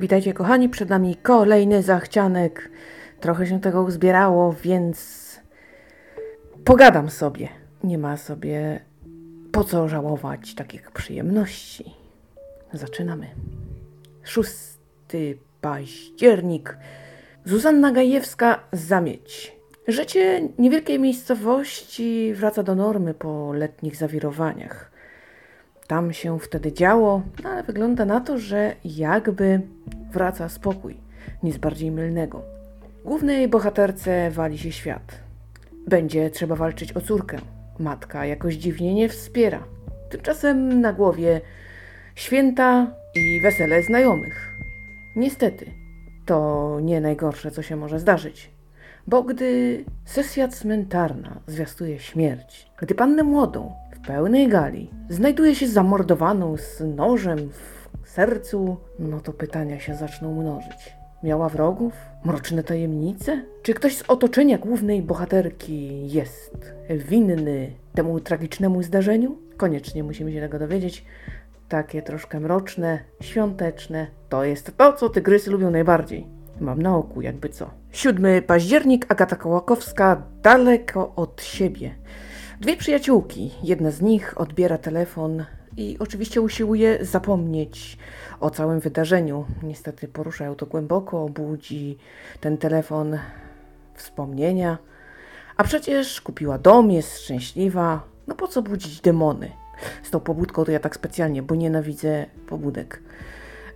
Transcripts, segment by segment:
Witajcie kochani, przed nami kolejny zachcianek. Trochę się tego uzbierało, więc pogadam sobie. Nie ma sobie po co żałować takich przyjemności. Zaczynamy. 6 październik. Zuzanna Gajewska, Zamieć. Życie niewielkiej miejscowości wraca do normy po letnich zawirowaniach. Tam się wtedy działo, no ale wygląda na to, że jakby wraca spokój, nic bardziej mylnego. Głównej bohaterce wali się świat. Będzie trzeba walczyć o córkę. Matka jakoś dziwnie nie wspiera. Tymczasem na głowie święta i wesele znajomych. Niestety, to nie najgorsze, co się może zdarzyć. Bo gdy sesja cmentarna zwiastuje śmierć, gdy pannę młodą pełnej gali znajduje się zamordowaną z nożem w sercu, no to pytania się zaczną mnożyć. Miała wrogów? Mroczne tajemnice? Czy ktoś z otoczenia głównej bohaterki jest winny temu tragicznemu zdarzeniu? Koniecznie musimy się tego dowiedzieć. Takie troszkę mroczne, świąteczne. To jest to, co tygrysy lubią najbardziej. Mam na oku, jakby co. 7 październik, Agata Kołakowska, daleko od siebie. Dwie przyjaciółki. Jedna z nich odbiera telefon i oczywiście usiłuje zapomnieć o całym wydarzeniu. Niestety poruszają to głęboko, budzi ten telefon wspomnienia. A przecież kupiła dom, jest szczęśliwa. No po co budzić demony? Z tą pobudką to ja tak specjalnie, bo nienawidzę pobudek.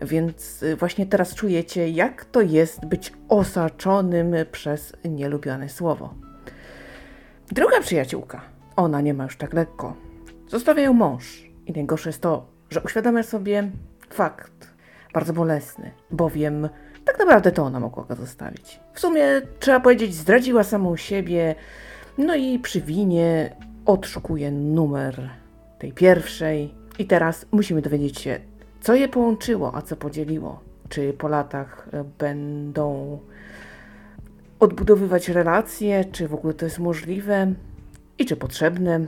Więc y, właśnie teraz czujecie, jak to jest być osaczonym przez nielubione słowo. Druga przyjaciółka, ona nie ma już tak lekko. Zostawia ją mąż. I najgorsze jest to, że uświadamia sobie fakt bardzo bolesny, bowiem tak naprawdę to ona mogła go zostawić. W sumie trzeba powiedzieć, zdradziła samą siebie, no i przy winie odszukuje numer tej pierwszej. I teraz musimy dowiedzieć się, co je połączyło, a co podzieliło. Czy po latach e, będą odbudowywać relacje, czy w ogóle to jest możliwe i czy potrzebne.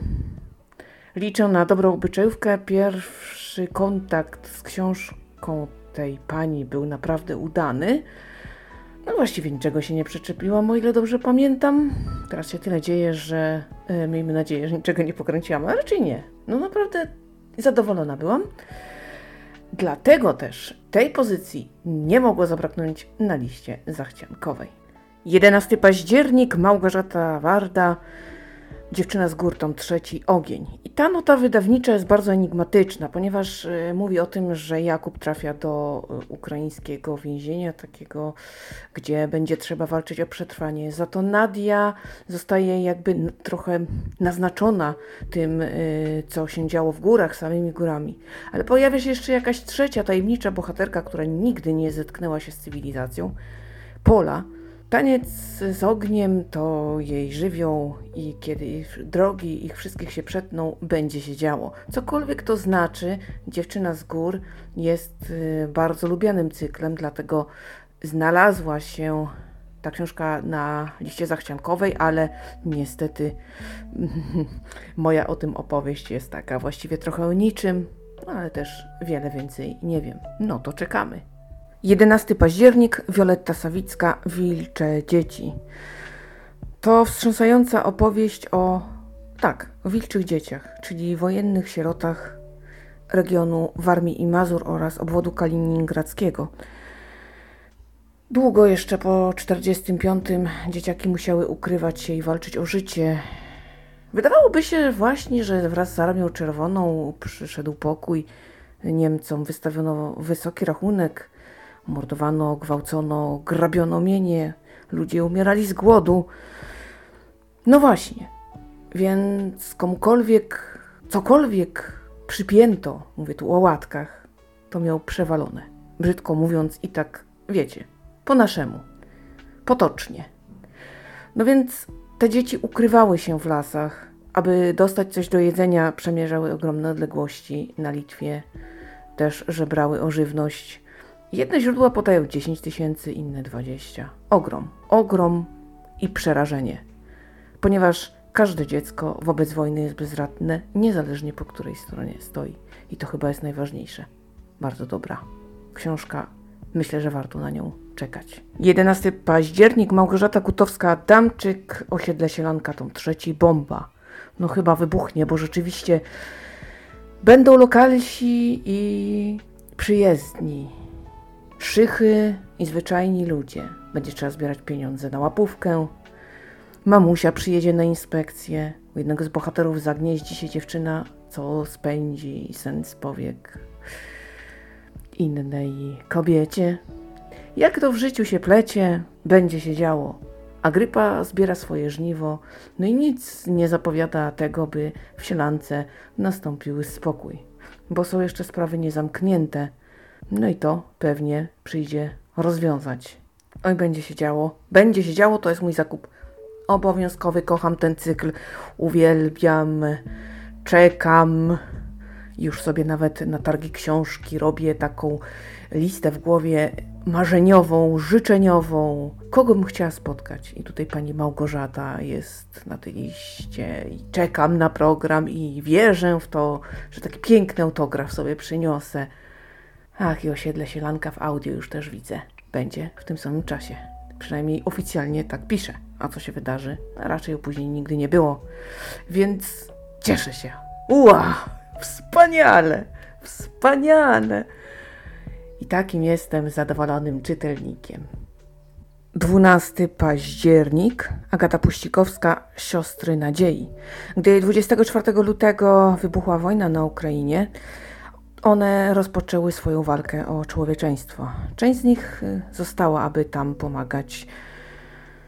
Liczę na dobrą obyczajówkę. Pierwszy kontakt z książką tej pani był naprawdę udany. No właściwie niczego się nie przyczepiłam, o ile dobrze pamiętam. Teraz się tyle dzieje, że e, miejmy nadzieję, że niczego nie pokręciłam, ale raczej nie. No naprawdę zadowolona byłam. Dlatego też tej pozycji nie mogło zabraknąć na liście zachciankowej. 11 październik, Małgorzata Warda, Dziewczyna z górtą, trzeci ogień. I ta nota wydawnicza jest bardzo enigmatyczna, ponieważ y, mówi o tym, że Jakub trafia do y, ukraińskiego więzienia, takiego, gdzie będzie trzeba walczyć o przetrwanie. Za to Nadia zostaje jakby trochę naznaczona tym, y, co się działo w górach, samymi górami. Ale pojawia się jeszcze jakaś trzecia, tajemnicza bohaterka, która nigdy nie zetknęła się z cywilizacją. Pola, Taniec z ogniem to jej żywioł i kiedy drogi ich wszystkich się przetną, będzie się działo. Cokolwiek to znaczy, Dziewczyna z gór jest y, bardzo lubianym cyklem, dlatego znalazła się ta książka na liście zachciankowej, ale niestety moja o tym opowieść jest taka właściwie trochę o niczym, ale też wiele więcej nie wiem. No to czekamy. 11 październik, Wioletta Sawicka, Wilcze Dzieci. To wstrząsająca opowieść o, tak, o wilczych dzieciach, czyli wojennych sierotach regionu Warmii i Mazur oraz obwodu kaliningradzkiego. Długo jeszcze po 45 dzieciaki musiały ukrywać się i walczyć o życie. Wydawałoby się właśnie, że wraz z Armią Czerwoną przyszedł pokój. Niemcom wystawiono wysoki rachunek Mordowano, gwałcono, grabiono mienie, ludzie umierali z głodu. No właśnie, więc komukolwiek, cokolwiek przypięto, mówię tu o łatkach, to miał przewalone. Brzydko mówiąc i tak, wiecie, po naszemu, potocznie. No więc te dzieci ukrywały się w lasach, aby dostać coś do jedzenia, przemierzały ogromne odległości na Litwie, też żebrały o żywność Jedne źródła podają 10 tysięcy, inne 20. Ogrom, ogrom i przerażenie. Ponieważ każde dziecko wobec wojny jest bezradne, niezależnie po której stronie stoi. I to chyba jest najważniejsze. Bardzo dobra. Książka Myślę, że warto na nią czekać. 11 październik, Małgorzata Kutowska-Adamczyk, osiedle Sielanka, tom trzeci, bomba. No chyba wybuchnie, bo rzeczywiście będą lokalsi i przyjezdni, szychy i zwyczajni ludzie. Będzie trzeba zbierać pieniądze na łapówkę. Mamusia przyjedzie na inspekcję. U jednego z bohaterów zagnieździ się dziewczyna, co spędzi sen z powiek innej kobiecie. Jak to w życiu się plecie, będzie się działo. Agrypa zbiera swoje żniwo, no i nic nie zapowiada tego, by w sielance nastąpił spokój, bo są jeszcze sprawy niezamknięte. No i to pewnie przyjdzie rozwiązać. Oj, będzie się działo. Będzie się działo, to jest mój zakup obowiązkowy. Kocham ten cykl, uwielbiam, czekam. Już sobie nawet na targi książki robię taką listę w głowie marzeniową, życzeniową. Kogo bym chciała spotkać? I tutaj pani Małgorzata jest na tej liście i czekam na program i wierzę w to, że taki piękny autograf sobie przyniosę. Ach, i osiedle Sielanka w audio już też widzę. Będzie w tym samym czasie. Przynajmniej oficjalnie tak piszę. A co się wydarzy? A raczej później nigdy nie było. Więc cieszę się. Ua! Wspaniale! Wspaniale! I takim jestem zadowolonym czytelnikiem. 12 październik, Agata Puścikowska, Siostry Nadziei. Gdy 24 lutego wybuchła wojna na Ukrainie, one rozpoczęły swoją walkę o człowieczeństwo. Część z nich y, została, aby tam pomagać,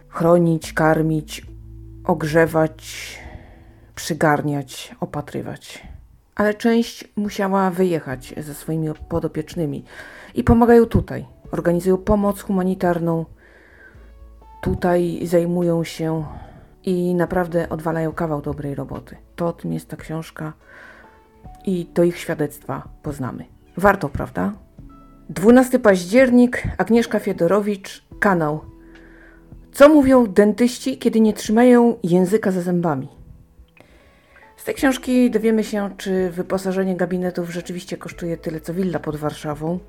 chronić, karmić, ogrzewać, przygarniać, opatrywać. Ale część musiała wyjechać ze swoimi podopiecznymi i pomagają tutaj. Organizują pomoc humanitarną, tutaj zajmują się i naprawdę odwalają kawał dobrej roboty. To o tym jest ta książka i do ich świadectwa poznamy. Warto, prawda? 12 październik, Agnieszka Fiedorowicz, kanał. Co mówią dentyści, kiedy nie trzymają języka za zębami? Z tej książki dowiemy się, czy wyposażenie gabinetów rzeczywiście kosztuje tyle, co willa pod Warszawą.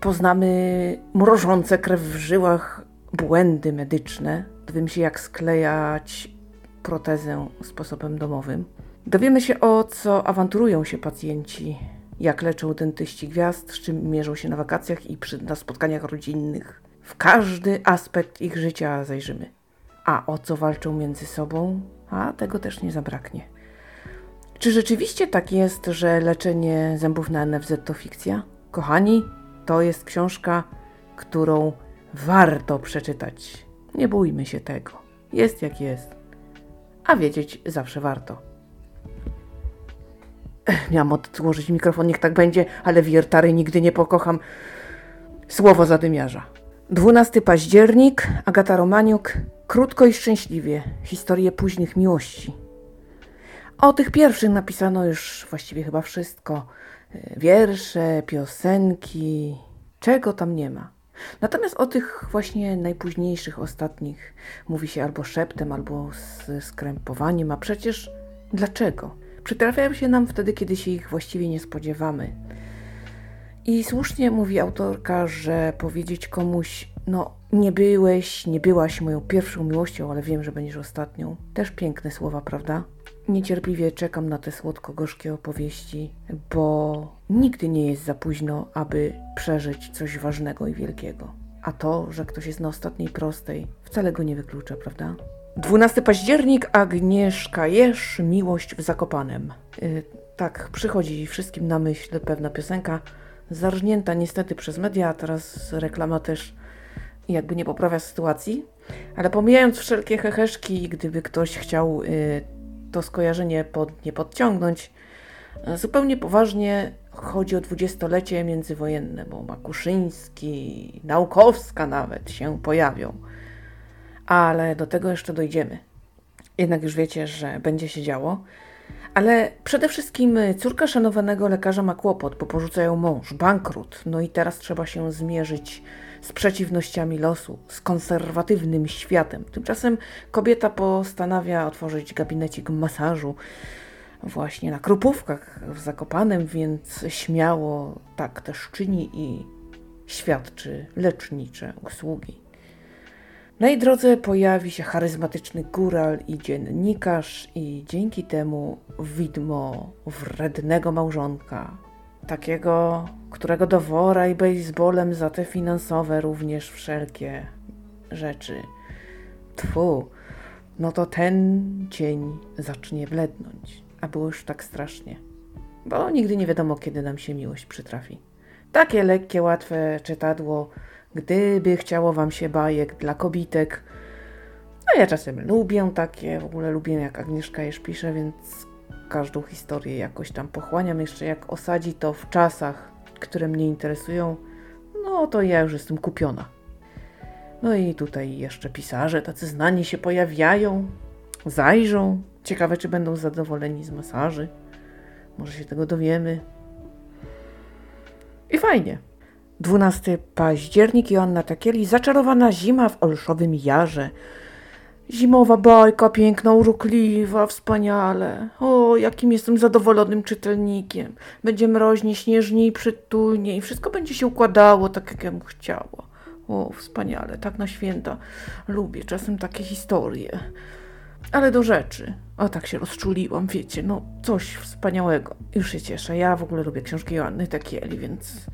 Poznamy mrożące krew w żyłach błędy medyczne. Dowiemy się, jak sklejać protezę sposobem domowym. Dowiemy się o co awanturują się pacjenci, jak leczą dentyści gwiazd, z czym mierzą się na wakacjach i przy, na spotkaniach rodzinnych. W każdy aspekt ich życia zajrzymy. A o co walczą między sobą? A tego też nie zabraknie. Czy rzeczywiście tak jest, że leczenie zębów na NFZ to fikcja? Kochani, to jest książka, którą warto przeczytać. Nie bójmy się tego. Jest jak jest. A wiedzieć zawsze warto. Miałam odłożyć mikrofon, niech tak będzie, ale wiertary nigdy nie pokocham. Słowo zadymiarza. 12 październik, Agata Romaniuk, Krótko i szczęśliwie. Historie późnych miłości. O tych pierwszych napisano już właściwie chyba wszystko. Wiersze, piosenki, czego tam nie ma. Natomiast o tych właśnie najpóźniejszych, ostatnich mówi się albo szeptem, albo z skrępowaniem, a przecież dlaczego? Przytrafiają się nam wtedy, kiedy się ich właściwie nie spodziewamy. I słusznie mówi autorka, że powiedzieć komuś, no nie byłeś, nie byłaś moją pierwszą miłością, ale wiem, że będziesz ostatnią. Też piękne słowa, prawda? Niecierpliwie czekam na te słodko-gorzkie opowieści, bo nigdy nie jest za późno, aby przeżyć coś ważnego i wielkiego. A to, że ktoś jest na ostatniej prostej, wcale go nie wyklucza, prawda? 12 październik, Agnieszka Jesz, Miłość w Zakopanem. Yy, tak, przychodzi wszystkim na myśl pewna piosenka, zarżnięta niestety przez media, a teraz reklama też jakby nie poprawia sytuacji. Ale pomijając wszelkie heheszki, gdyby ktoś chciał yy, to skojarzenie pod, nie podciągnąć, yy, zupełnie poważnie chodzi o dwudziestolecie międzywojenne, bo Makuszyński, Naukowska nawet się pojawią ale do tego jeszcze dojdziemy. Jednak już wiecie, że będzie się działo. Ale przede wszystkim córka szanowanego lekarza ma kłopot, bo porzuca ją mąż, bankrut. No i teraz trzeba się zmierzyć z przeciwnościami losu, z konserwatywnym światem. Tymczasem kobieta postanawia otworzyć gabinecik masażu właśnie na Krupówkach w Zakopanem, więc śmiało tak też czyni i świadczy lecznicze usługi. Na jej drodze pojawi się charyzmatyczny góral i dziennikarz, i dzięki temu widmo wrednego małżonka, takiego, którego do wora i baseballem za te finansowe również wszelkie rzeczy. Tfu, no to ten cień zacznie blednąć, a było już tak strasznie, bo nigdy nie wiadomo, kiedy nam się miłość przytrafi. Takie lekkie, łatwe czytadło, gdyby chciało wam się bajek dla kobitek. No ja czasem lubię takie, w ogóle lubię jak Agnieszka je pisze, więc każdą historię jakoś tam pochłaniam. Jeszcze jak osadzi to w czasach, które mnie interesują, no to ja już jestem kupiona. No i tutaj jeszcze pisarze, tacy znani się pojawiają, zajrzą. Ciekawe, czy będą zadowoleni z masaży. Może się tego dowiemy. I fajnie. 12 październik, Joanna Takieli, zaczarowana zima w Olszowym Jarze. Zimowa bajka, piękna, urokliwa, wspaniale. O, jakim jestem zadowolonym czytelnikiem. Będzie mroźnie, śnieżnie i przytulnie i wszystko będzie się układało tak, jak ja bym chciała. O, wspaniale, tak na święta. Lubię czasem takie historie. Ale do rzeczy. O, tak się rozczuliłam, wiecie, no coś wspaniałego. Już się cieszę. Ja w ogóle lubię książki Joanny Takieli, więc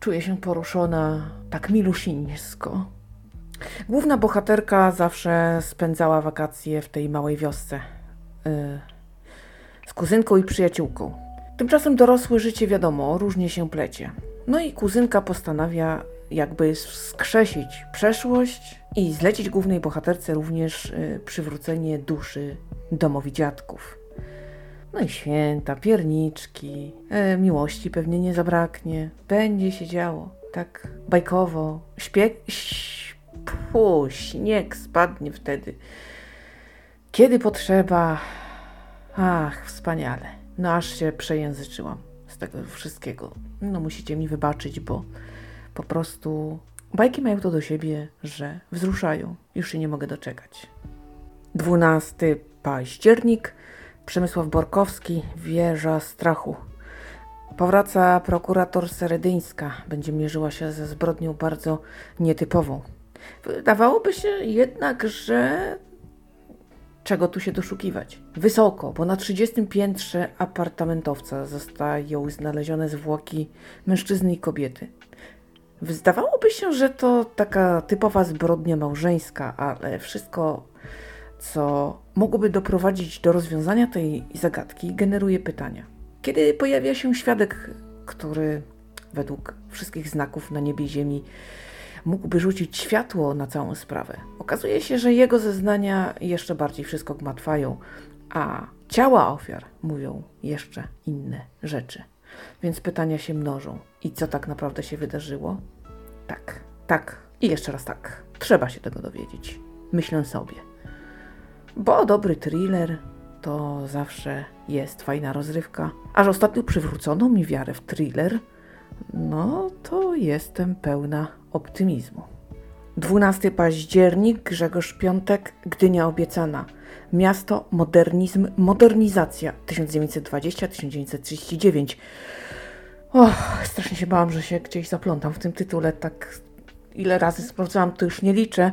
czuję się poruszona tak milusińsko. Główna bohaterka zawsze spędzała wakacje w tej małej wiosce yy, z kuzynką i przyjaciółką. Tymczasem dorosłe życie, wiadomo, różnie się plecie. No i kuzynka postanawia jakby skrzesić przeszłość i zlecić głównej bohaterce również y, przywrócenie duszy domowi dziadków. No i święta, pierniczki, e, miłości pewnie nie zabraknie. Będzie się działo, tak bajkowo. Śpieg... Pu, śnieg spadnie wtedy. Kiedy potrzeba. Ach, wspaniale. No aż się przejęzyczyłam z tego wszystkiego. No musicie mi wybaczyć, bo po prostu bajki mają to do siebie, że wzruszają. Już się nie mogę doczekać. 12 październik. Przemysław Borkowski, Wieża Strachu. Powraca prokurator Seredyńska. Będzie mierzyła się ze zbrodnią bardzo nietypową. Wydawałoby się jednak, że czego tu się doszukiwać? Wysoko, bo na 30 piętrze apartamentowca zostają znalezione zwłoki mężczyzny i kobiety. Zdawałoby się, że to taka typowa zbrodnia małżeńska, ale wszystko, co mogłoby doprowadzić do rozwiązania tej zagadki, generuje pytania. Kiedy pojawia się świadek, który według wszystkich znaków na niebie i ziemi mógłby rzucić światło na całą sprawę, okazuje się, że jego zeznania jeszcze bardziej wszystko gmatwają, a ciała ofiar mówią jeszcze inne rzeczy. Więc pytania się mnożą. I co tak naprawdę się wydarzyło? Tak, tak i jeszcze raz tak. Trzeba się tego dowiedzieć. Myślę sobie. Bo dobry thriller to zawsze jest fajna rozrywka. Aż ostatnio przywrócono mi wiarę w thriller, no to jestem pełna optymizmu. 12 październik, Grzegorz Piątek, Gdynia obiecana. Miasto, modernizm, modernizacja 1920-1939. Och, strasznie się bałam, że się gdzieś zaplątam w tym tytule. Tak ile razy sprawdzałam, to już nie liczę,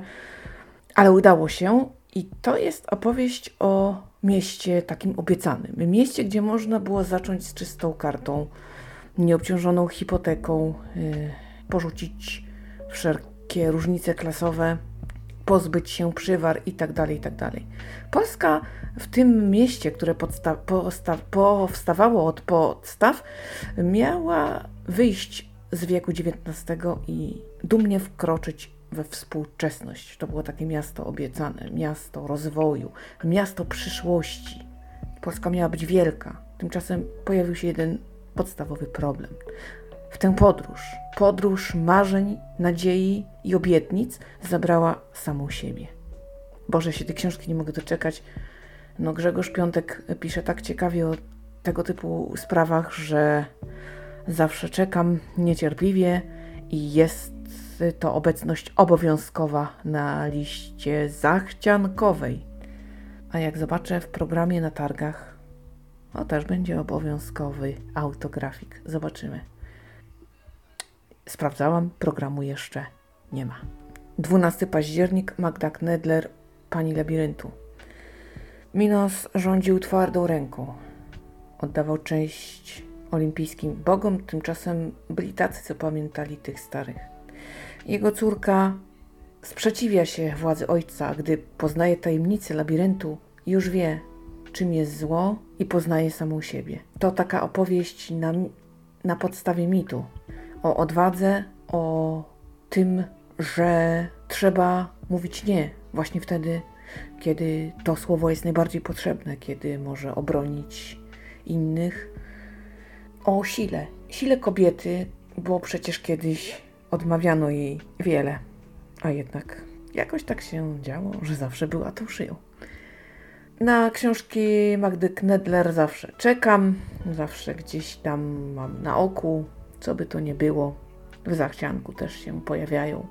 ale udało się. I to jest opowieść o mieście takim obiecanym. Mieście, gdzie można było zacząć z czystą kartą, nieobciążoną hipoteką, yy, porzucić wszelkie różnice klasowe, pozbyć się przywar itd., tak itd. Tak Polska w tym mieście, które powstawało od podstaw, miała wyjść z wieku XIX i dumnie wkroczyć we współczesność. To było takie miasto obiecane, miasto rozwoju, miasto przyszłości. Polska miała być wielka. Tymczasem pojawił się jeden podstawowy problem. W tę podróż, podróż marzeń, nadziei i obietnic zabrała samą siebie. Boże, się tej książki nie mogę doczekać. No Grzegorz Piątek pisze tak ciekawie o tego typu sprawach, że zawsze czekam niecierpliwie i jest to obecność obowiązkowa na liście zachciankowej. A jak zobaczę w programie na targach, to też będzie obowiązkowy autografik. Zobaczymy. sprawdzałam, programu jeszcze nie ma. 12 październik, Magda Knedler, Pani Labiryntu. Minos rządził twardą ręką. Oddawał część olimpijskim bogom, tymczasem byli tacy, co pamiętali tych starych. Jego córka sprzeciwia się władzy ojca, gdy poznaje tajemnice labiryntu, już wie, czym jest zło i poznaje samą siebie. To taka opowieść na, na podstawie mitu o odwadze, o tym, że trzeba mówić nie właśnie wtedy, kiedy to słowo jest najbardziej potrzebne, kiedy może obronić innych. O sile, sile kobiety, bo przecież kiedyś odmawiano jej wiele, a jednak jakoś tak się działo, że zawsze była tą szyją. Na książki Magdy Knedler zawsze czekam, zawsze gdzieś tam mam na oku, co by to nie było. W zachcianku też się pojawiają.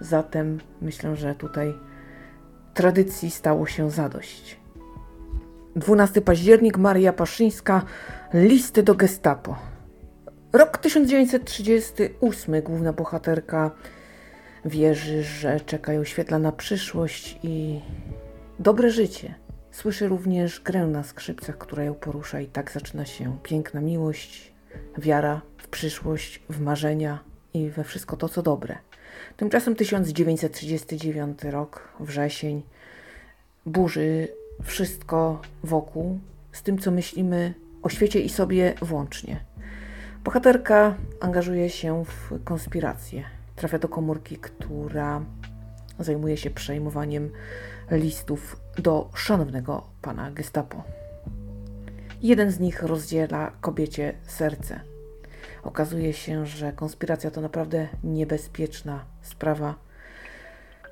Zatem myślę, że tutaj tradycji stało się zadość. 12 październik, Maria Paszyńska, listy do gestapo. Rok 1938, główna bohaterka wierzy, że czeka ją świetlana przyszłość i dobre życie. Słyszy również grę na skrzypcach, która ją porusza i tak zaczyna się piękna miłość, wiara w przyszłość, w marzenia i we wszystko to, co dobre. Tymczasem 1939 rok, wrzesień, burzy wszystko wokół z tym, co myślimy o świecie i sobie włącznie. Bohaterka angażuje się w konspirację. Trafia do komórki, która zajmuje się przejmowaniem listów do szanownego pana Gestapo. Jeden z nich rozdziela kobiecie serce. Okazuje się, że konspiracja to naprawdę niebezpieczna sprawa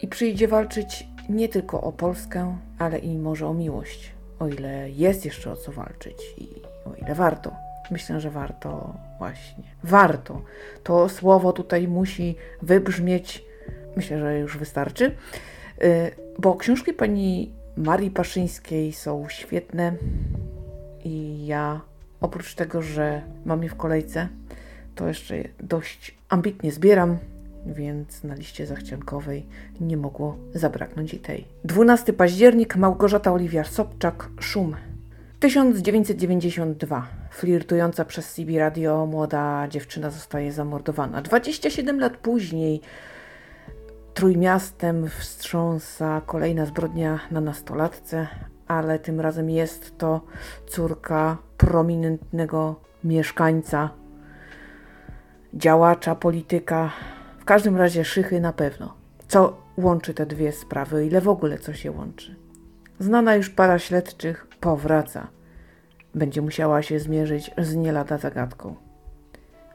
i przyjdzie walczyć nie tylko o Polskę, ale i może o miłość, o ile jest jeszcze o co walczyć i o ile warto. Myślę, że warto właśnie. Warto. To słowo tutaj musi wybrzmieć. Myślę, że już wystarczy. Y, bo książki pani Marii Paszyńskiej są świetne i ja oprócz tego, że mam je w kolejce, to jeszcze dość ambitnie zbieram, więc na liście zachciankowej nie mogło zabraknąć i tej. 12 październik, Małgorzata Oliwia Sobczak, Szum. 1992. Flirtująca przez CB Radio młoda dziewczyna zostaje zamordowana. 27 lat później Trójmiastem wstrząsa kolejna zbrodnia na nastolatce, ale tym razem jest to córka prominentnego mieszkańca, działacza, polityka, w każdym razie szychy na pewno. Co łączy te dwie sprawy, ile w ogóle co się łączy? Znana już para śledczych powraca. Będzie musiała się zmierzyć z nie lada zagadką.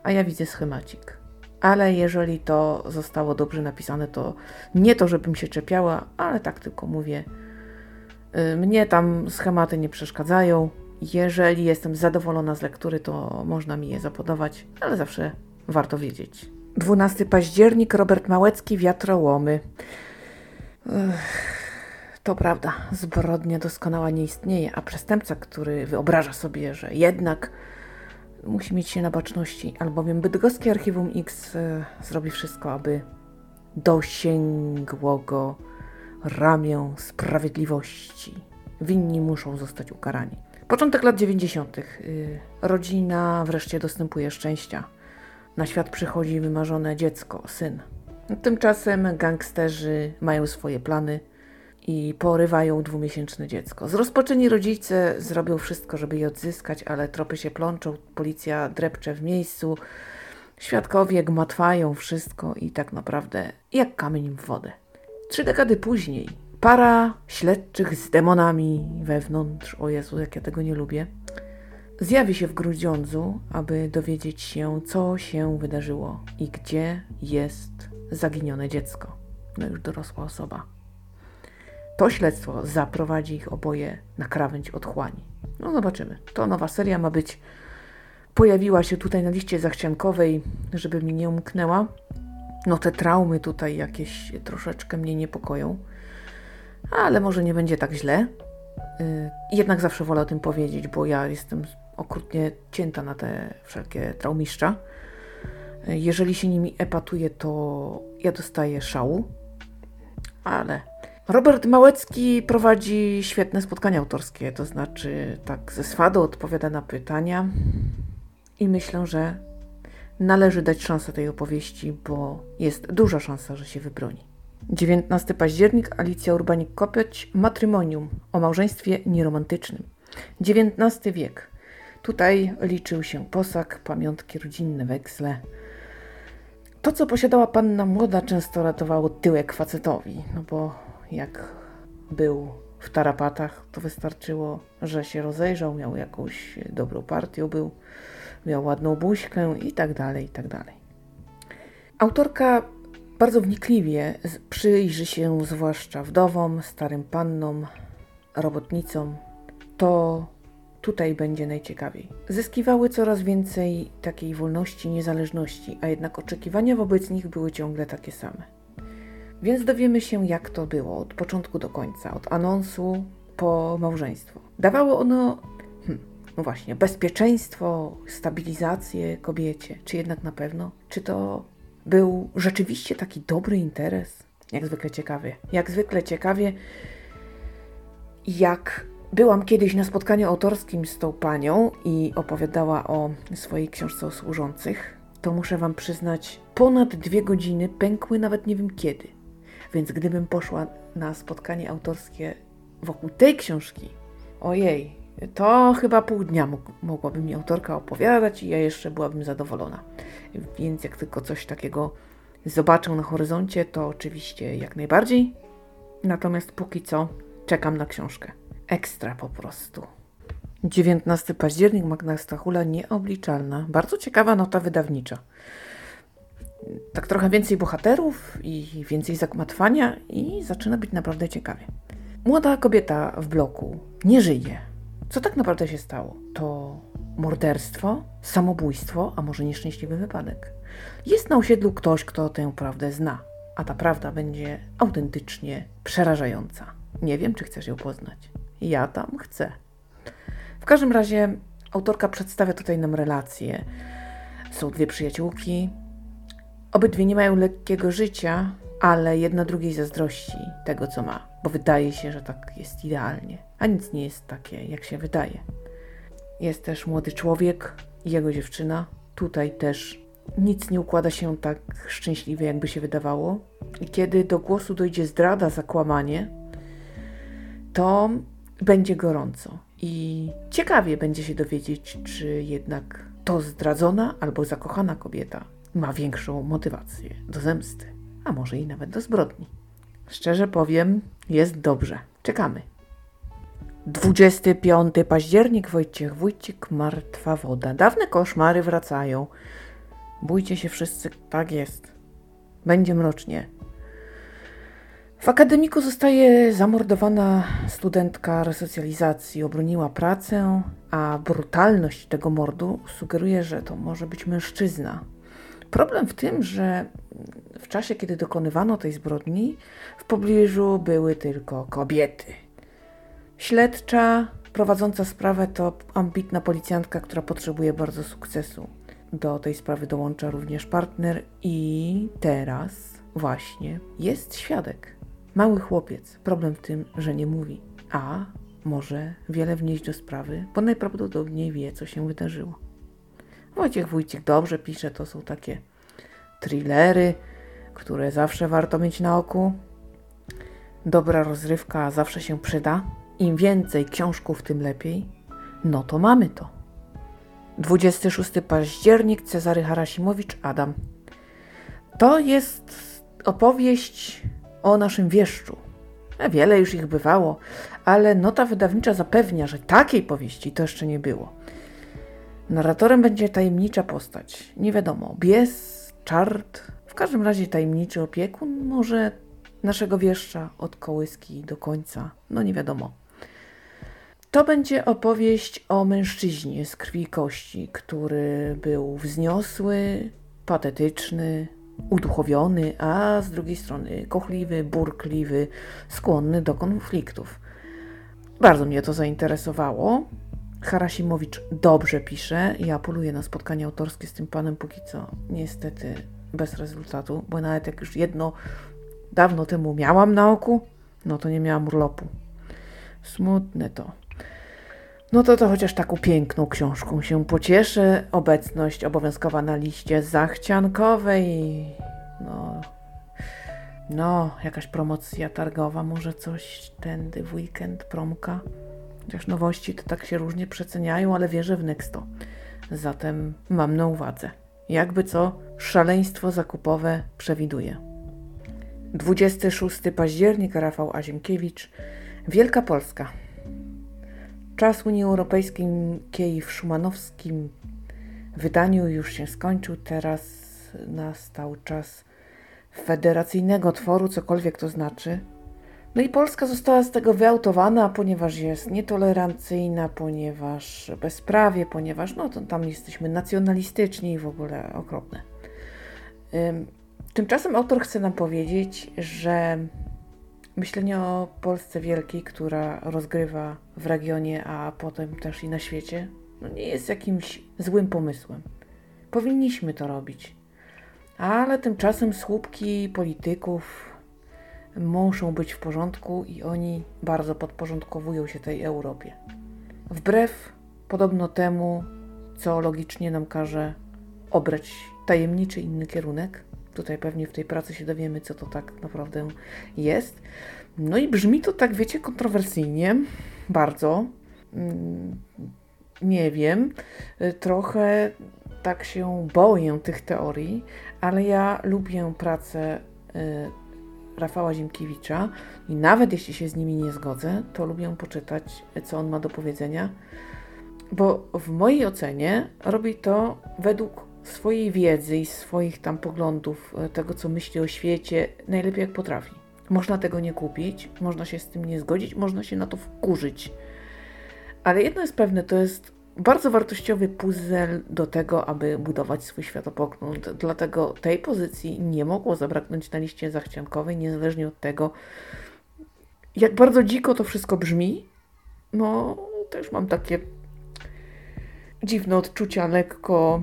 A ja widzę schemacik ale jeżeli to zostało dobrze napisane, to nie to, żebym się czepiała, ale tak tylko mówię. Y, mnie tam schematy nie przeszkadzają. Jeżeli jestem zadowolona z lektury, to można mi je zapodawać, ale zawsze warto wiedzieć. 12 październik, Robert Małecki, Wiatrołomy. To prawda, zbrodnia doskonała nie istnieje, a przestępca, który wyobraża sobie, że jednak musi mieć się na baczności, albowiem bydgoskie Archiwum X e, zrobi wszystko, aby dosięgło go ramię sprawiedliwości. Winni muszą zostać ukarani. Początek lat 90. Y, rodzina wreszcie dostępuje szczęścia. Na świat przychodzi wymarzone dziecko, syn. Tymczasem gangsterzy mają swoje plany i porywają dwumiesięczne dziecko. Zrozpaczeni rodzice zrobią wszystko, żeby je odzyskać, ale tropy się plączą, policja drepcze w miejscu, świadkowie gmatwają wszystko i tak naprawdę jak kamień w wodę. Trzy dekady później para śledczych z demonami wewnątrz, o Jezu, jak ja tego nie lubię, zjawi się w Grudziądzu, aby dowiedzieć się, co się wydarzyło i gdzie jest zaginione dziecko. No już dorosła osoba. To śledztwo zaprowadzi ich oboje na krawędź otchłani. No zobaczymy. To nowa seria ma być. Pojawiła się tutaj na liście zachciankowej, żeby mi nie umknęła. No te traumy tutaj jakieś troszeczkę mnie niepokoją. Ale może nie będzie tak źle. Yy, jednak zawsze wolę o tym powiedzieć, bo ja jestem okrutnie cięta na te wszelkie traumiszcza. Jeżeli się nimi epatuję, to ja dostaję szału. Ale Robert Małecki prowadzi świetne spotkania autorskie, to znaczy tak ze swadu odpowiada na pytania i myślę, że należy dać szansę tej opowieści, bo jest duża szansa, że się wybroni. 19 październik, Alicja Urbanik-Kopeć, Matrymonium o małżeństwie nieromantycznym. XIX wiek. Tutaj liczył się posag, pamiątki rodzinne, weksle. To, co posiadała panna młoda, często ratowało tyłek facetowi, no bo jak był w tarapatach, to wystarczyło, że się rozejrzał, miał jakąś dobrą partię, był, miał ładną buźkę i tak dalej, i tak dalej. Autorka bardzo wnikliwie przyjrzy się zwłaszcza wdowom, starym pannom, robotnicom. To tutaj będzie najciekawiej. Zyskiwały coraz więcej takiej wolności, niezależności, a jednak oczekiwania wobec nich były ciągle takie same. Więc dowiemy się, jak to było od początku do końca, od anonsu po małżeństwo. Dawało ono, hmm, no właśnie, bezpieczeństwo, stabilizację kobiecie, czy jednak na pewno? Czy to był rzeczywiście taki dobry interes? Jak zwykle ciekawie. Jak zwykle ciekawie, jak byłam kiedyś na spotkaniu autorskim z tą panią i opowiadała o swojej książce o służących, to muszę Wam przyznać, ponad dwie godziny pękły nawet nie wiem kiedy. Więc gdybym poszła na spotkanie autorskie wokół tej książki, ojej, to chyba pół dnia mogłaby mi autorka opowiadać i ja jeszcze byłabym zadowolona. Więc jak tylko coś takiego zobaczę na horyzoncie, to oczywiście jak najbardziej. Natomiast póki co czekam na książkę. Ekstra po prostu. 19 październik, Magna Stachula, nieobliczalna. Bardzo ciekawa nota wydawnicza tak trochę więcej bohaterów i więcej zakmatwania i zaczyna być naprawdę ciekawie. Młoda kobieta w bloku nie żyje. Co tak naprawdę się stało? To morderstwo, samobójstwo, a może nieszczęśliwy wypadek. Jest na osiedlu ktoś, kto tę prawdę zna, a ta prawda będzie autentycznie przerażająca. Nie wiem, czy chcesz ją poznać. Ja tam chcę. W każdym razie autorka przedstawia tutaj nam relacje. Są dwie przyjaciółki, Obydwie nie mają lekkiego życia, ale jedna drugiej zazdrości tego, co ma, bo wydaje się, że tak jest idealnie, a nic nie jest takie, jak się wydaje. Jest też młody człowiek i jego dziewczyna. Tutaj też nic nie układa się tak szczęśliwie, jakby się wydawało. I kiedy do głosu dojdzie zdrada, zakłamanie, to będzie gorąco. I ciekawie będzie się dowiedzieć, czy jednak to zdradzona albo zakochana kobieta ma większą motywację do zemsty, a może i nawet do zbrodni. Szczerze powiem, jest dobrze. Czekamy. 25 październik, Wojciech Wójcik, martwa woda. Dawne koszmary wracają. Bójcie się wszyscy, tak jest. Będzie mrocznie. W akademiku zostaje zamordowana studentka resocjalizacji. Obroniła pracę, a brutalność tego mordu sugeruje, że to może być mężczyzna. Problem w tym, że w czasie, kiedy dokonywano tej zbrodni, w pobliżu były tylko kobiety. Śledcza prowadząca sprawę to ambitna policjantka, która potrzebuje bardzo sukcesu. Do tej sprawy dołącza również partner i teraz właśnie jest świadek. Mały chłopiec. Problem w tym, że nie mówi, a może wiele wnieść do sprawy, bo najprawdopodobniej wie, co się wydarzyło. Wojciech Wójcik dobrze pisze, to są takie thrillery, które zawsze warto mieć na oku. Dobra rozrywka zawsze się przyda. Im więcej książków, tym lepiej. No to mamy to. 26 październik, Cezary Harasimowicz, Adam. To jest opowieść o naszym wieszczu. Wiele już ich bywało, ale nota wydawnicza zapewnia, że takiej powieści to jeszcze nie było. Narratorem będzie tajemnicza postać. Nie wiadomo, bies, czart, w każdym razie tajemniczy opiekun, może naszego wieszcza od kołyski do końca, no nie wiadomo. To będzie opowieść o mężczyźnie z krwi i kości, który był wzniosły, patetyczny, uduchowiony, a z drugiej strony kochliwy, burkliwy, skłonny do konfliktów. Bardzo mnie to zainteresowało. Harasimowicz dobrze pisze i apeluję na spotkanie autorskie z tym panem póki co. Niestety bez rezultatu, bo nawet jak już jedno dawno temu miałam na oku, no to nie miałam urlopu. Smutne to. No to to chociaż taką piękną książką się pocieszę. Obecność obowiązkowa na liście zachciankowej. No, no, jakaś promocja targowa, może coś tędy w weekend, promka. Chociaż nowości to tak się różnie przeceniają, ale wierzę w Nexto. Zatem mam na uwadze. Jakby co, szaleństwo zakupowe przewiduje. 26 października, Rafał Aziemkiewicz, Wielka Polska. Czas Unii Europejskiej w szumanowskim wydaniu już się skończył. Teraz nastał czas federacyjnego tworu, cokolwiek to znaczy. No i Polska została z tego wyautowana, ponieważ jest nietolerancyjna, ponieważ bezprawie, ponieważ no to tam jesteśmy nacjonalistyczni i w ogóle okropne. Tymczasem autor chce nam powiedzieć, że myślenie o Polsce Wielkiej, która rozgrywa w regionie, a potem też i na świecie, no nie jest jakimś złym pomysłem. Powinniśmy to robić. Ale tymczasem słupki polityków muszą być w porządku i oni bardzo podporządkowują się tej Europie. Wbrew podobno temu, co logicznie nam każe obrać tajemniczy inny kierunek. Tutaj pewnie w tej pracy się dowiemy, co to tak naprawdę jest. No i brzmi to tak, wiecie, kontrowersyjnie, bardzo. Mm, nie wiem, trochę tak się boję tych teorii, ale ja lubię pracę y, Rafała Ziemkiewicza i nawet jeśli się z nimi nie zgodzę, to lubię poczytać, co on ma do powiedzenia, bo w mojej ocenie robi to według swojej wiedzy i swoich tam poglądów, y, tego co myśli o świecie, najlepiej jak potrafi. Można tego nie kupić, można się z tym nie zgodzić, można się na to wkurzyć. Ale jedno jest pewne, to jest bardzo wartościowy puzzle do tego, aby budować swój światopogląd. Dlatego tej pozycji nie mogło zabraknąć na liście zachciankowej, niezależnie od tego, jak bardzo dziko to wszystko brzmi. No, też mam takie dziwne odczucia lekko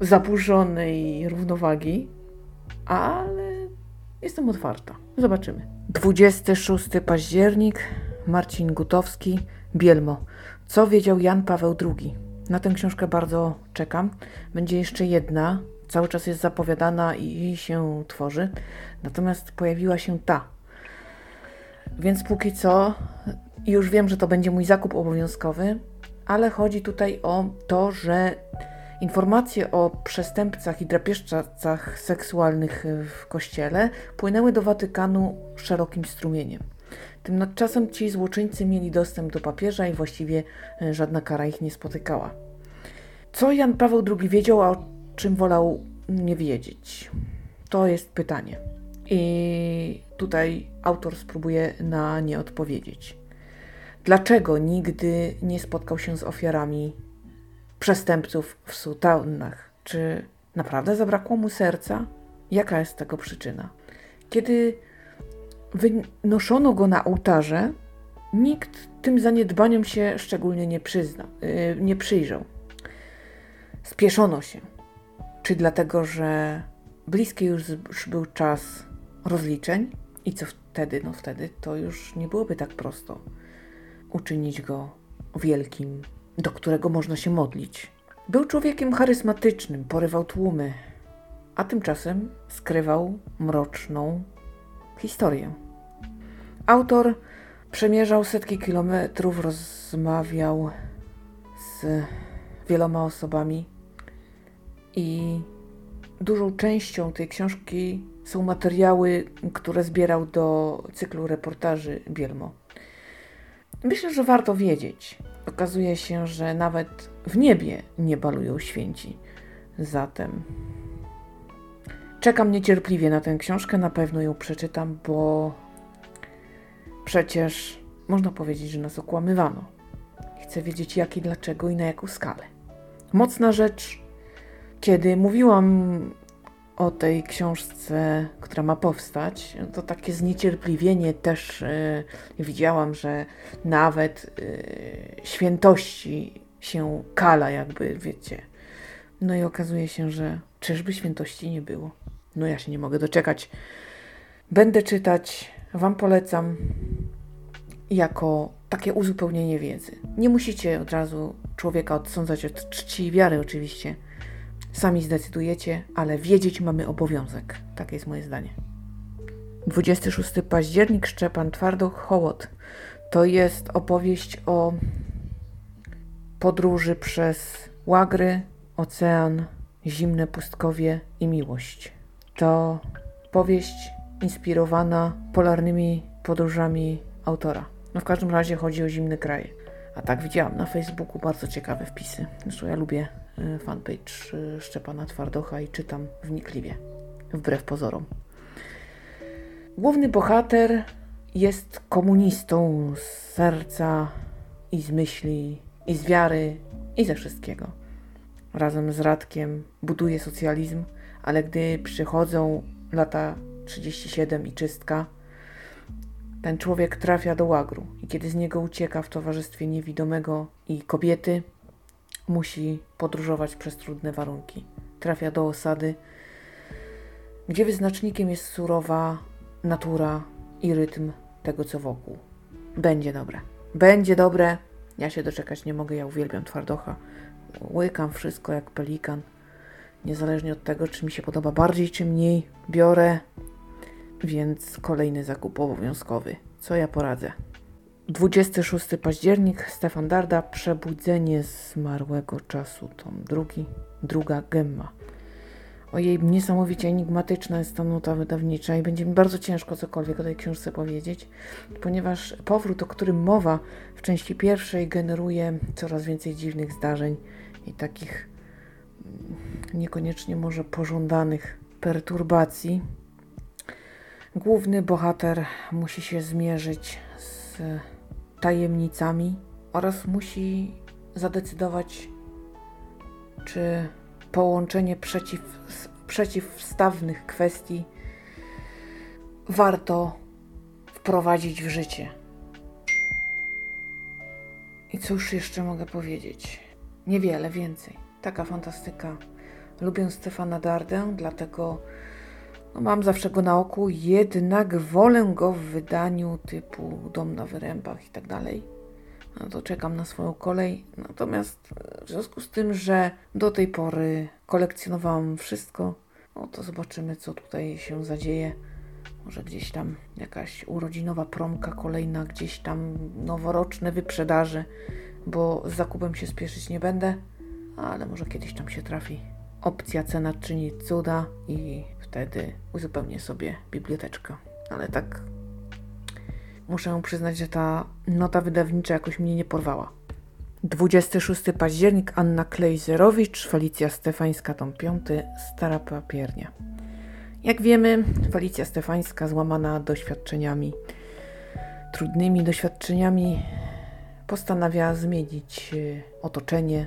zaburzonej równowagi, ale jestem otwarta. Zobaczymy. 26 październik, Marcin Gutowski, Bielmo. Co wiedział Jan Paweł II? Na tę książkę bardzo czekam. Będzie jeszcze jedna, cały czas jest zapowiadana i się tworzy. Natomiast pojawiła się ta. Więc póki co już wiem, że to będzie mój zakup obowiązkowy, ale chodzi tutaj o to, że informacje o przestępcach i drapieżcach seksualnych w kościele płynęły do Watykanu szerokim strumieniem. Tymczasem ci złoczyńcy mieli dostęp do papieża i właściwie e, żadna kara ich nie spotykała. Co Jan Paweł II wiedział, a o czym wolał nie wiedzieć? To jest pytanie. I tutaj autor spróbuje na nie odpowiedzieć. Dlaczego nigdy nie spotkał się z ofiarami przestępców w sutannach? Czy naprawdę zabrakło mu serca? Jaka jest tego przyczyna? Kiedy wynoszono go na ołtarze, nikt tym zaniedbaniom się szczególnie nie, przyzna, yy, nie przyjrzał. Spieszono się. Czy dlatego, że bliski już był czas rozliczeń i co wtedy? No wtedy to już nie byłoby tak prosto uczynić go wielkim, do którego można się modlić. Był człowiekiem charyzmatycznym, porywał tłumy, a tymczasem skrywał mroczną historię. Autor przemierzał setki kilometrów, rozmawiał z wieloma osobami i dużą częścią tej książki są materiały, które zbierał do cyklu reportaży Bielmo. Myślę, że warto wiedzieć. Okazuje się, że nawet w niebie nie balują święci. Zatem czekam niecierpliwie na tę książkę, na pewno ją przeczytam, bo Przecież można powiedzieć, że nas okłamywano. Chcę wiedzieć jak i dlaczego i na jaką skalę. Mocna rzecz, kiedy mówiłam o tej książce, która ma powstać, to takie zniecierpliwienie też yy, widziałam, że nawet yy, świętości się kala, jakby wiecie. No i okazuje się, że czyżby świętości nie było. No ja się nie mogę doczekać. Będę czytać, Wam polecam jako takie uzupełnienie wiedzy. Nie musicie od razu człowieka odsądzać od czci i wiary, oczywiście. Sami zdecydujecie, ale wiedzieć mamy obowiązek. Takie jest moje zdanie. 26 październik, Szczepan Twardoch, Hołot. To jest opowieść o podróży przez łagry, ocean, zimne pustkowie i miłość. To powieść inspirowana polarnymi podróżami autora. No w każdym razie chodzi o zimne kraje. A tak widziałam na Facebooku bardzo ciekawe wpisy. Zresztą ja lubię y, fanpage y, Szczepana Twardocha i czytam wnikliwie, wbrew pozorom. Główny bohater jest komunistą z serca i z myśli, i z wiary, i ze wszystkiego. Razem z Radkiem buduje socjalizm, ale gdy przychodzą lata 37 i czystka, ten człowiek trafia do łagru i kiedy z niego ucieka w towarzystwie niewidomego i kobiety, musi podróżować przez trudne warunki. Trafia do osady, gdzie wyznacznikiem jest surowa natura i rytm tego, co wokół. Będzie dobre. Będzie dobre. Ja się doczekać nie mogę, ja uwielbiam twardocha. Łykam wszystko jak pelikan. Niezależnie od tego, czy mi się podoba bardziej, czy mniej, biorę więc kolejny zakup obowiązkowy. Co ja poradzę? 26 październik, Stefan Darda, Przebudzenie zmarłego czasu, tom drugi, druga gemma. Ojej, niesamowicie enigmatyczna jest ta nuta wydawnicza i będzie mi bardzo ciężko cokolwiek o tej książce powiedzieć, ponieważ powrót, o którym mowa w części pierwszej generuje coraz więcej dziwnych zdarzeń i takich mm, niekoniecznie może pożądanych perturbacji. Główny bohater musi się zmierzyć z tajemnicami oraz musi zadecydować, czy połączenie przeciw, przeciwstawnych kwestii warto wprowadzić w życie. I cóż jeszcze mogę powiedzieć? Niewiele więcej. Taka fantastyka. Lubię Stefana Dardę, dlatego mam zawsze go na oku, jednak wolę go w wydaniu typu Dom na Wyrębach i tak dalej. No to czekam na swoją kolej. Natomiast w związku z tym, że do tej pory kolekcjonowałam wszystko, no to zobaczymy, co tutaj się zadzieje. Może gdzieś tam jakaś urodzinowa promka kolejna, gdzieś tam noworoczne wyprzedaże, bo z zakupem się spieszyć nie będę, ale może kiedyś tam się trafi. Opcja cena czyni cuda i wtedy uzupełnię sobie biblioteczkę. Ale tak muszę przyznać, że ta nota wydawnicza jakoś mnie nie porwała. 26 październik Anna Klejzerowicz, Felicja Stefańska, tom 5, Stara Papiernia. Jak wiemy, Felicja Stefańska, złamana doświadczeniami, trudnymi doświadczeniami, postanawia zmienić e, otoczenie,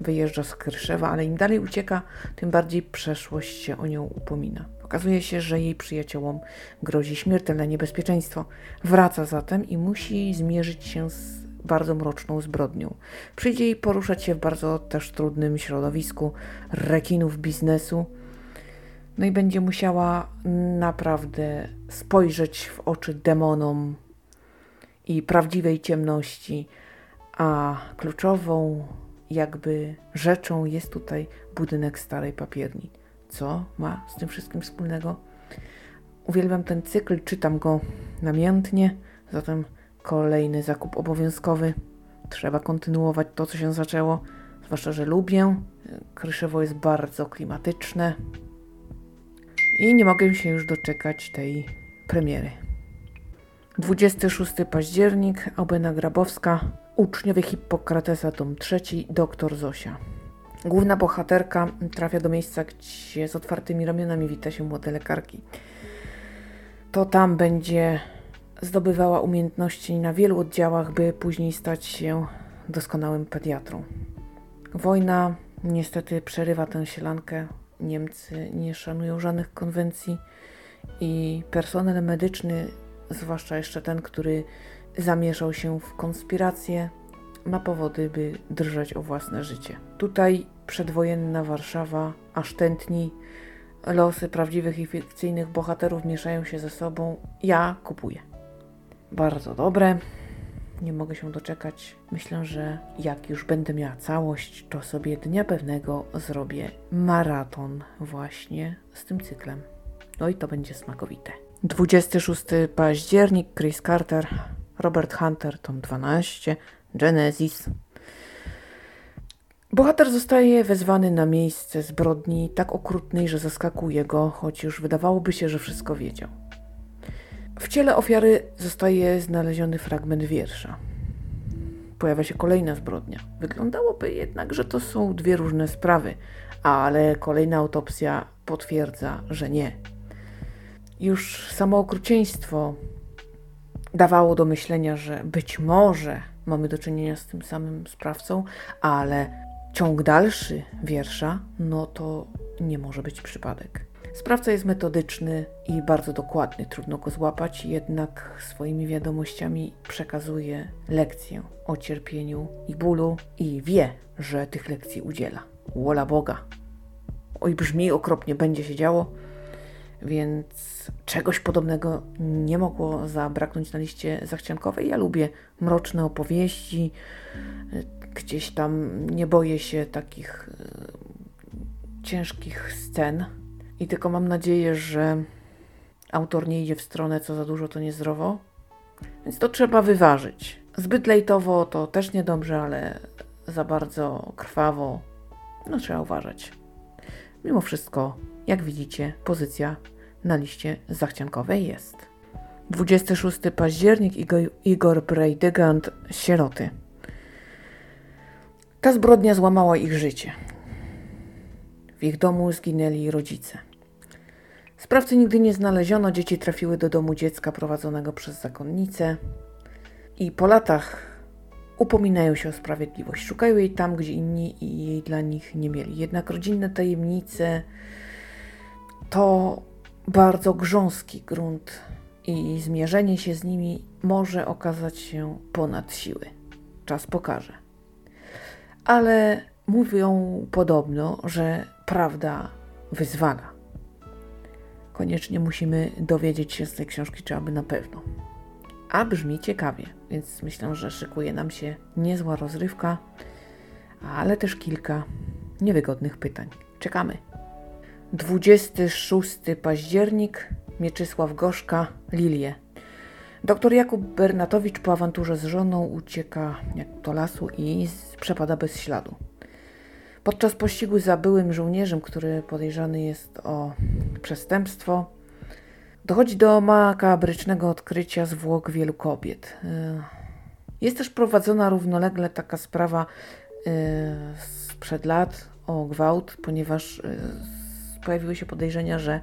wyjeżdża z Kryrszewa, ale im dalej ucieka, tym bardziej przeszłość się o nią upomina. Okazuje się, że jej przyjaciołom grozi śmiertelne niebezpieczeństwo. Wraca zatem i musi zmierzyć się z bardzo mroczną zbrodnią. Przyjdzie jej poruszać się w bardzo też trudnym środowisku rekinów biznesu. No i będzie musiała naprawdę spojrzeć w oczy demonom i prawdziwej ciemności, a kluczową jakby rzeczą jest tutaj budynek starej papierni. Co ma z tym wszystkim wspólnego? Uwielbiam ten cykl, czytam go namiętnie, zatem kolejny zakup obowiązkowy. Trzeba kontynuować to, co się zaczęło, zwłaszcza, że lubię. Kryszewo jest bardzo klimatyczne i nie mogę się już doczekać tej premiery. 26 październik, Albena Grabowska, Uczniowie Hippokratesa, tom trzeci, doktor Zosia. Główna bohaterka trafia do miejsca, gdzie z otwartymi ramionami wita się młode lekarki. To tam będzie zdobywała umiejętności na wielu oddziałach, by później stać się doskonałym pediatrą. Wojna niestety przerywa tę sielankę, Niemcy nie szanują żadnych konwencji i personel medyczny, zwłaszcza jeszcze ten, który zamieszał się w konspirację, ma powody, by drżeć o własne życie. Tutaj przedwojenna Warszawa aż tętni, losy prawdziwych i fikcyjnych bohaterów mieszają się ze sobą. Ja kupuję. Bardzo dobre. Nie mogę się doczekać. Myślę, że jak już będę miała całość, to sobie dnia pewnego zrobię maraton właśnie z tym cyklem. No i to będzie smakowite. 26 październik, Chris Carter, Robert Hunter, tom 12, Genesis. Bohater zostaje wezwany na miejsce zbrodni tak okrutnej, że zaskakuje go, choć już wydawałoby się, że wszystko wiedział. W ciele ofiary zostaje znaleziony fragment wiersza. Pojawia się kolejna zbrodnia. Wyglądałoby jednak, że to są dwie różne sprawy, ale kolejna autopsja potwierdza, że nie. Już samo okrucieństwo dawało do myślenia, że być może mamy do czynienia z tym samym sprawcą, ale ciąg dalszy wiersza, no to nie może być przypadek. Sprawca jest metodyczny i bardzo dokładny, trudno go złapać, jednak swoimi wiadomościami przekazuje lekcję o cierpieniu i bólu i wie, że tych lekcji udziela. Wola Boga. Oj, brzmi okropnie, będzie się działo, więc czegoś podobnego nie mogło zabraknąć na liście zachciankowej. Ja lubię mroczne opowieści, gdzieś tam nie boję się takich y, ciężkich scen i tylko mam nadzieję, że autor nie idzie w stronę co za dużo to niezdrowo. Więc to trzeba wyważyć. Zbyt lejtowo to też niedobrze, ale za bardzo krwawo no trzeba uważać. Mimo wszystko, jak widzicie, pozycja na liście zachciankowej jest. 26 październik Igor, Brejdygant Sieroty. Ta zbrodnia złamała ich życie. W ich domu zginęli rodzice. Sprawcy nigdy nie znaleziono, dzieci trafiły do domu dziecka prowadzonego przez zakonnicę i po latach upominają się o sprawiedliwość. Szukają jej tam, gdzie inni jej dla nich nie mieli. Jednak rodzinne tajemnice to bardzo grząski grunt i zmierzenie się z nimi może okazać się ponad siły. Czas pokaże. Ale mówią podobno, że prawda wyzwala. Koniecznie musimy dowiedzieć się z tej książki, czy aby na pewno. A brzmi ciekawie, więc myślę, że szykuje nam się niezła rozrywka, ale też kilka niewygodnych pytań. Czekamy. 26 październik, Mieczysław Gorzka, Lilie. Doktor Jakub Bernatowicz po awanturze z żoną ucieka jak do lasu i przepada bez śladu. Podczas pościgu za byłym żołnierzem, który podejrzany jest o przestępstwo, dochodzi do makabrycznego odkrycia zwłok wielu kobiet. E, jest też prowadzona równolegle taka sprawa e, sprzed lat o gwałt, ponieważ e, pojawiły się podejrzenia, że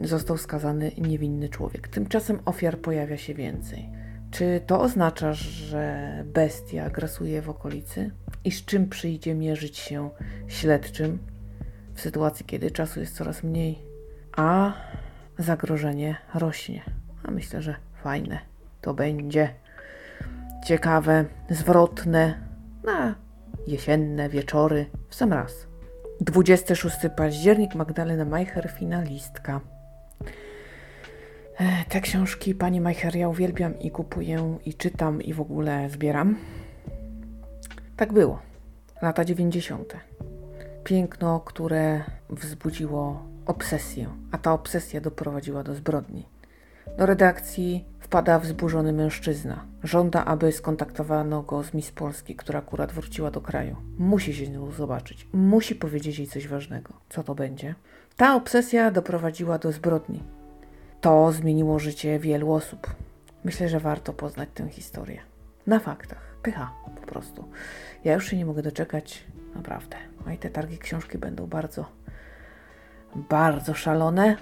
został skazany niewinny człowiek. Tymczasem ofiar pojawia się więcej. Czy to oznacza, że bestia grasuje w okolicy? I z czym przyjdzie mierzyć się śledczym w sytuacji, kiedy czasu jest coraz mniej, a zagrożenie rośnie? A myślę, że fajne to będzie. Ciekawe, zwrotne, na jesienne wieczory w sam raz. 26 październik Magdalena Majcher, finalistka. E, te książki pani Majcher ja uwielbiam i kupuję i czytam i w ogóle zbieram. Tak było. Lata 90. Piękno, które wzbudziło obsesję, a ta obsesja doprowadziła do zbrodni. Do redakcji wpada wzburzony mężczyzna. Żąda, aby skontaktowano go z Miss Polski, która akurat wróciła do kraju. Musi się z nią zobaczyć. Musi powiedzieć jej coś ważnego. Co to będzie? Ta obsesja doprowadziła do zbrodni. To zmieniło życie wielu osób. Myślę, że warto poznać tę historię. Na faktach. Pycha po prostu. Ja już się nie mogę doczekać. Naprawdę. A i te targi książki będą bardzo, bardzo szalone.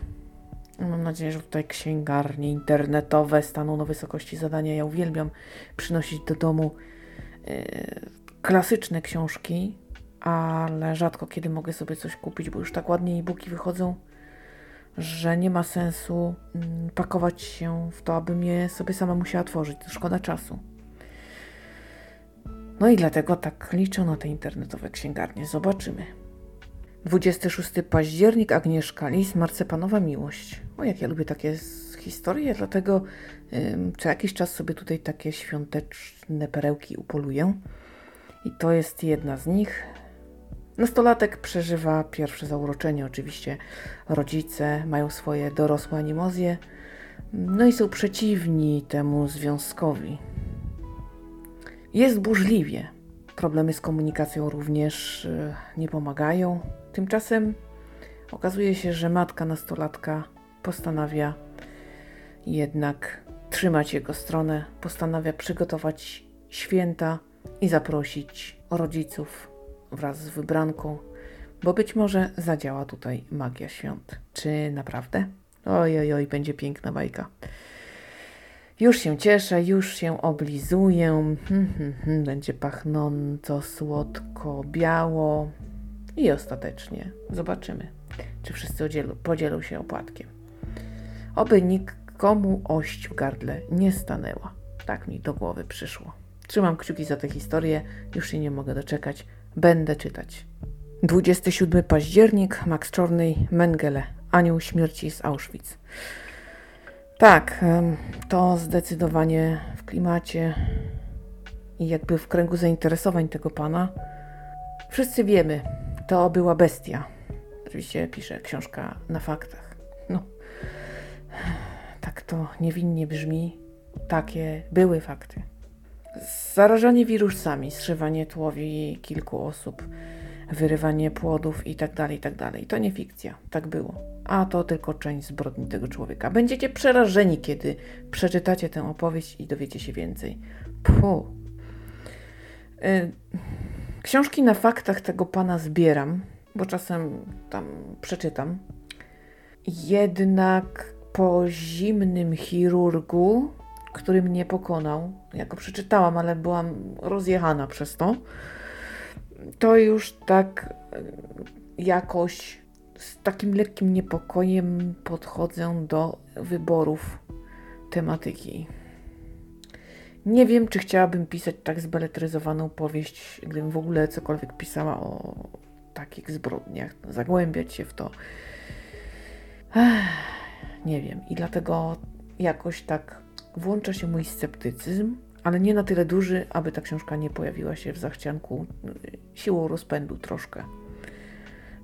Mam nadzieję, że tutaj księgarnie internetowe staną na wysokości zadania. Ja uwielbiam przynosić do domu yy, klasyczne książki, ale rzadko kiedy mogę sobie coś kupić, bo już tak ładnie e-booki wychodzą, że nie ma sensu mm, pakować się w to, abym je sobie sama musiała tworzyć. To szkoda czasu. No i dlatego tak liczę na te internetowe księgarnie. Zobaczymy. 26 październik, Agnieszka Lis, Marcepanowa Miłość. O, jak ja lubię takie historie, dlatego co jakiś czas sobie tutaj takie świąteczne perełki upoluję. I to jest jedna z nich. Nastolatek przeżywa pierwsze zauroczenie. Oczywiście rodzice mają swoje dorosłe animozje, no i są przeciwni temu związkowi. Jest burzliwie. Problemy z komunikacją również y, nie pomagają. Tymczasem okazuje się, że matka nastolatka postanawia jednak trzymać jego stronę, postanawia przygotować święta i zaprosić rodziców wraz z wybranką, bo być może zadziała tutaj magia świąt. Czy naprawdę? Oj, oj, oj, będzie piękna bajka. Już się cieszę, już się oblizuję. Hmm, hmm, hmm, będzie pachnąco, słodko, biało. I ostatecznie zobaczymy, czy wszyscy podzielą, podzielą się opłatkiem. Oby nikomu ość w gardle nie stanęła. Tak mi do głowy przyszło. Trzymam kciuki za tę historię, już się nie mogę doczekać. Będę czytać. 27 październik, Max Czornej, Mengele, Anioł Śmierci z Auschwitz. Tak, to zdecydowanie w klimacie i jakby w kręgu zainteresowań tego pana. Wszyscy wiemy, to była bestia. Oczywiście pisze książka na faktach. No, tak to niewinnie brzmi. Takie były fakty. Zarażanie wirusami, zszywanie tłowi kilku osób, wyrywanie płodów itd., tak itd. Tak to nie fikcja, tak było. A to tylko część zbrodni tego człowieka. Będziecie przerażeni, kiedy przeczytacie tę opowieść i dowiecie się więcej. Puh. Y, książki na faktach tego pana zbieram, bo czasem tam przeczytam. Jednak po zimnym chirurgu który mnie pokonał. Ja go przeczytałam, ale byłam rozjechana przez to. To już tak e, jakoś z takim lekkim niepokojem podchodzę do wyborów tematyki. Nie wiem, czy chciałabym pisać tak zbeletryzowaną powieść, gdybym w ogóle cokolwiek pisała o takich zbrodniach, zagłębiać się w to. Ech, nie wiem. I dlatego jakoś tak włącza się mój sceptycyzm, ale nie na tyle duży, aby ta książka nie pojawiła się w zachcianku siłą rozpędu troszkę.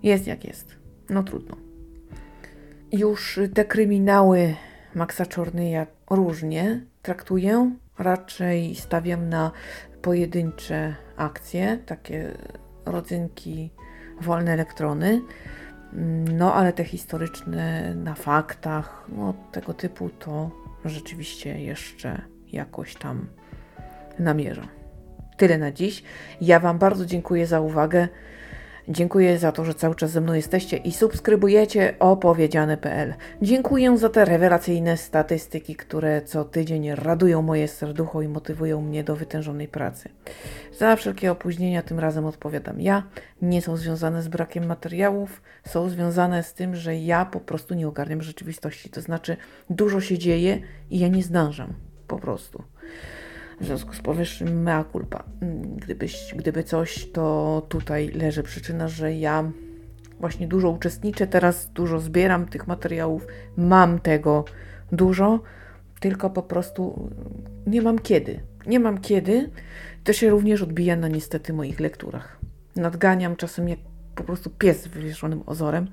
Jest jak jest. No trudno. Już te kryminały Maxa Czornyja różnie traktuję. Raczej stawiam na pojedyncze akcje, takie rodzynki, wolne elektrony. No, ale te historyczne na faktach, no, tego typu to rzeczywiście jeszcze jakoś tam namierzę. Tyle na dziś. Ja Wam bardzo dziękuję za uwagę. Dziękuję za to, że cały czas ze mną jesteście i subskrybujecie opowiedziane.pl. Dziękuję za te rewelacyjne statystyki, które co tydzień radują moje serducho i motywują mnie do wytężonej pracy. Za wszelkie opóźnienia tym razem odpowiadam ja. Nie są związane z brakiem materiałów, są związane z tym, że ja po prostu nie ogarniam rzeczywistości. To znaczy, dużo się dzieje i ja nie zdążam. Po prostu. W związku z powyższym mea culpa. Mm, gdybyś, gdyby coś, to tutaj leży przyczyna, że ja właśnie dużo uczestniczę, teraz dużo zbieram tych materiałów, mam tego dużo, tylko po prostu nie mam kiedy. Nie mam kiedy. To się również odbija na niestety moich lekturach. Nadganiam czasem jak po prostu pies wywieszonym ozorem.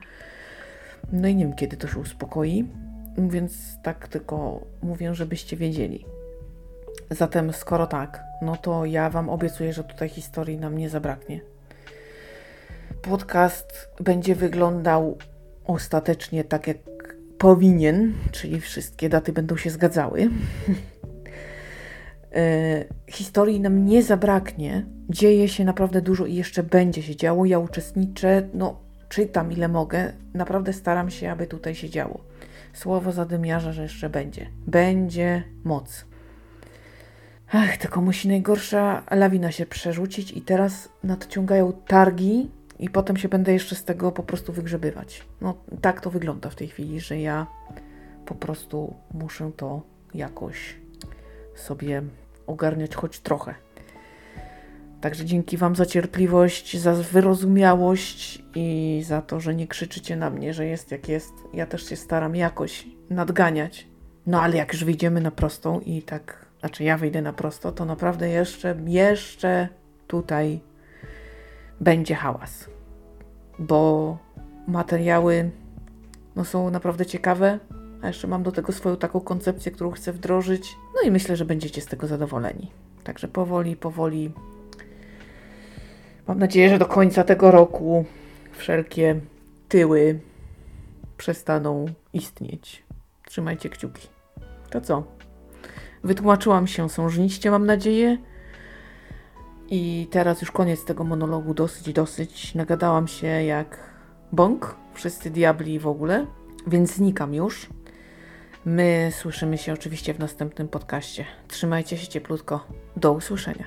No i nie wiem, kiedy to się uspokoi, więc tak tylko mówię, żebyście wiedzieli. Zatem, skoro tak, no to ja Wam obiecuję, że tutaj historii nam nie zabraknie. Podcast będzie wyglądał ostatecznie tak, jak powinien, czyli wszystkie daty będą się zgadzały. E, historii nam nie zabraknie. Dzieje się naprawdę dużo i jeszcze będzie się działo. Ja uczestniczę, no czytam ile mogę. Naprawdę staram się, aby tutaj się działo. Słowo zadymiarza, że jeszcze będzie. Będzie moc. Ach, tylko musi najgorsza lawina się przerzucić i teraz nadciągają targi i potem się będę jeszcze z tego po prostu wygrzebywać. No tak to wygląda w tej chwili, że ja po prostu muszę to jakoś sobie ogarniać choć trochę. Także dzięki Wam za cierpliwość, za wyrozumiałość i za to, że nie krzyczycie na mnie, że jest jak jest. Ja też się staram jakoś nadganiać. No ale jak już wyjdziemy na prostą i tak, znaczy ja wyjdę na prosto, to naprawdę jeszcze, jeszcze tutaj będzie hałas. Bo materiały no, są naprawdę ciekawe, a jeszcze mam do tego swoją taką koncepcję, którą chcę wdrożyć. No i myślę, że będziecie z tego zadowoleni. Także powoli, powoli. Mam nadzieję, że do końca tego roku wszelkie tyły przestaną istnieć. Trzymajcie kciuki. To co? Wytłumaczyłam się sążniście, mam nadzieję. I teraz już koniec tego monologu, dosyć, dosyć. Nagadałam się jak bąk, wszyscy diabli w ogóle, więc znikam już. My słyszymy się oczywiście w następnym podcaście. Trzymajcie się cieplutko. Do usłyszenia.